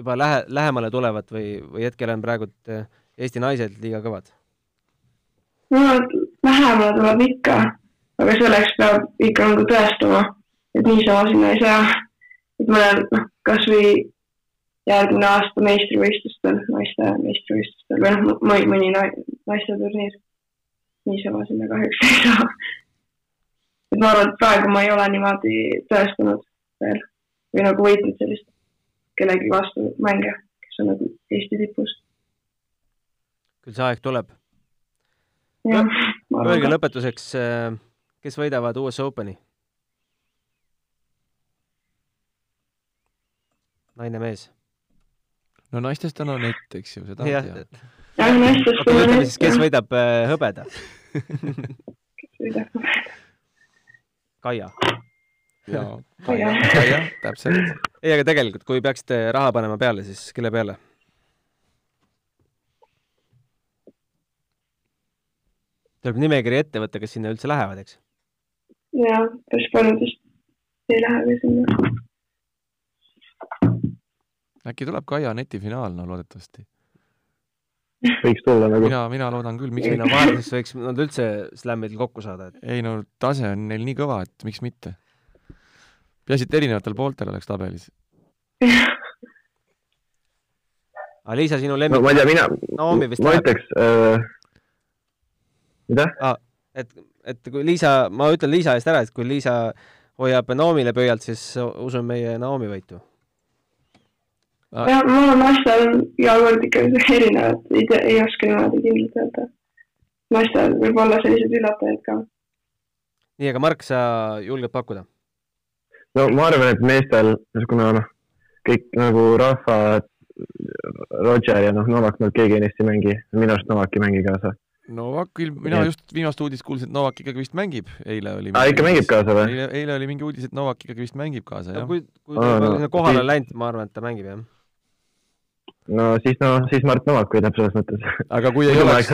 juba lähe, lähemale tulevat või, või hetkel on praegu eh, Eesti naised liiga kõvad? no lähemale tuleb ikka, aga selleks peab ikka nagu tõestama, et niisama sinna ei saa. et olen, noh, kasvõi järgmine aasta meistrivõistlustel, naiste meistrivõistlustel või noh, mõni, mõni naiste turniir. niisama sinna kahjuks ei saa. et ma arvan, et praegu ma ei ole niimoodi tõestanud veel või nagu võitnud sellist kellegi vastu mänge, kes on nagu Eesti tipus. küll see aeg tuleb. Öelge lõpetuseks, äh, kes võidavad US Openi? naine-mees? No naistest on Anett, eks ju, seda ja, tean. Anett. siis, kes võidab äh, hõbeda kes võidab? Kaia jaa, jah, täpselt. ei, aga tegelikult, kui peaksite raha panema peale, siis kelle peale? tuleb nimekiri ette võtta, kes sinna üldse lähevad, eks? jaa, päris paljudest ei lähe ka sinna. Äkki tuleb Kaia netifinaal, no loodetavasti. võiks tulla nagu. mina, mina loodan küll, miks no vahelduseks võiks nad üldse slämmidel kokku saada, et ei no tase on neil nii kõva, et miks mitte. peaasi, et erinevatel pooltel oleks tabelis. aga Liisa, sinu no lemmik ma ei tea, mina, vist ma ütleks äh,, mida? et, et kui Liisa, ma ütlen Liisa eest ära, et kui Liisa hoiab Naomile pöialt, siis usun meie Naomi võitu. jah, ma olen naistel iga kord ikka erinevad, ei tea, ei oska niimoodi kindlalt öelda. naistel võib olla selliseid üllatajaid ka. nii, aga Mark, sa julged pakkuda? no ma arvan, et meestel, kuna noh, kõik nagu rahva, Roger ja noh, Novak, nad keegi neist ei mängi, minu arust Novak ei mängi kaasa. Novakil, mina et- just viimast uudist kuulsin, et Novak ikkagi vist mängib, eile oli. aa, ikka mängib kaasa või? eile, oli mingi uudis, et Novak ikkagi vist mängib kaasa, jah. kui, kui ta no, sinna kohale on läinud, ma arvan, et ta mängib, jah. No siis, no siis Mart Novak võidab selles mõttes. aga kui ei ma oleks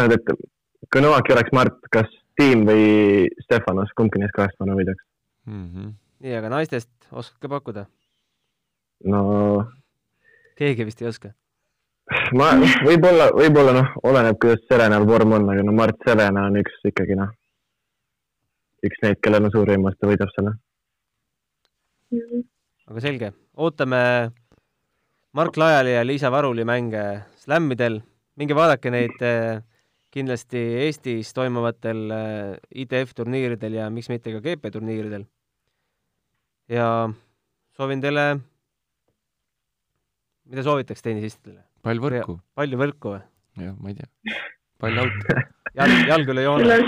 kui Novak ei oleks Mart, kas Tiim või Stefanos, kumbki neist kahest ma võidaks. mm. -hmm. nii, aga naistest oskad ka pakkuda? no keegi vist ei oska. ma, võib-olla, võib-olla noh, oleneb, kuidas Serenal vorm on, aga no Mart Serena on üks ikkagi noh, üks neid, kellel on suur võimalus, ta võidab selle. aga selge, ootame Mark Laiali ja Liisa Varuli mänge slämmidel, minge vaadake neid eh, kindlasti Eestis toimuvatel eh, ITF turniiridel ja miks mitte ka GP turniiridel. ja soovin teile, mida soovitaks tennisistidele? pall võrku, palju võrku või? jah, ma ei tea. pall out. jalg, jalg üle joone.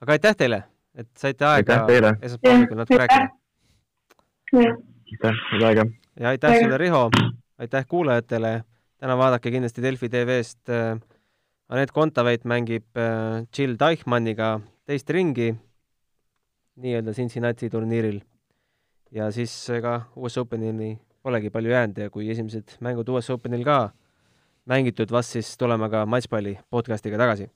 aga aitäh teile, et saite aega aitäh teile, esmaspäeva hommikul natuke rääkida. aitäh, head aega. ja aitäh sulle, Riho, aitäh kuulajatele, täna vaadake kindlasti Delfi tv-st äh, Anett Kontaveit mängib äh, Jill Deichmanniga teist ringi nii-öelda Cincinnati turniiril ja siis ega US Openini polegi palju jäänud ja kui esimesed mängud US Openil ka mängitud, vast siis tuleme ka matšpalli podcastiga tagasi.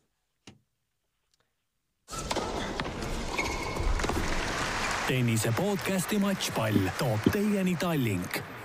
Tennise podcasti Matšpall toob teieni Tallink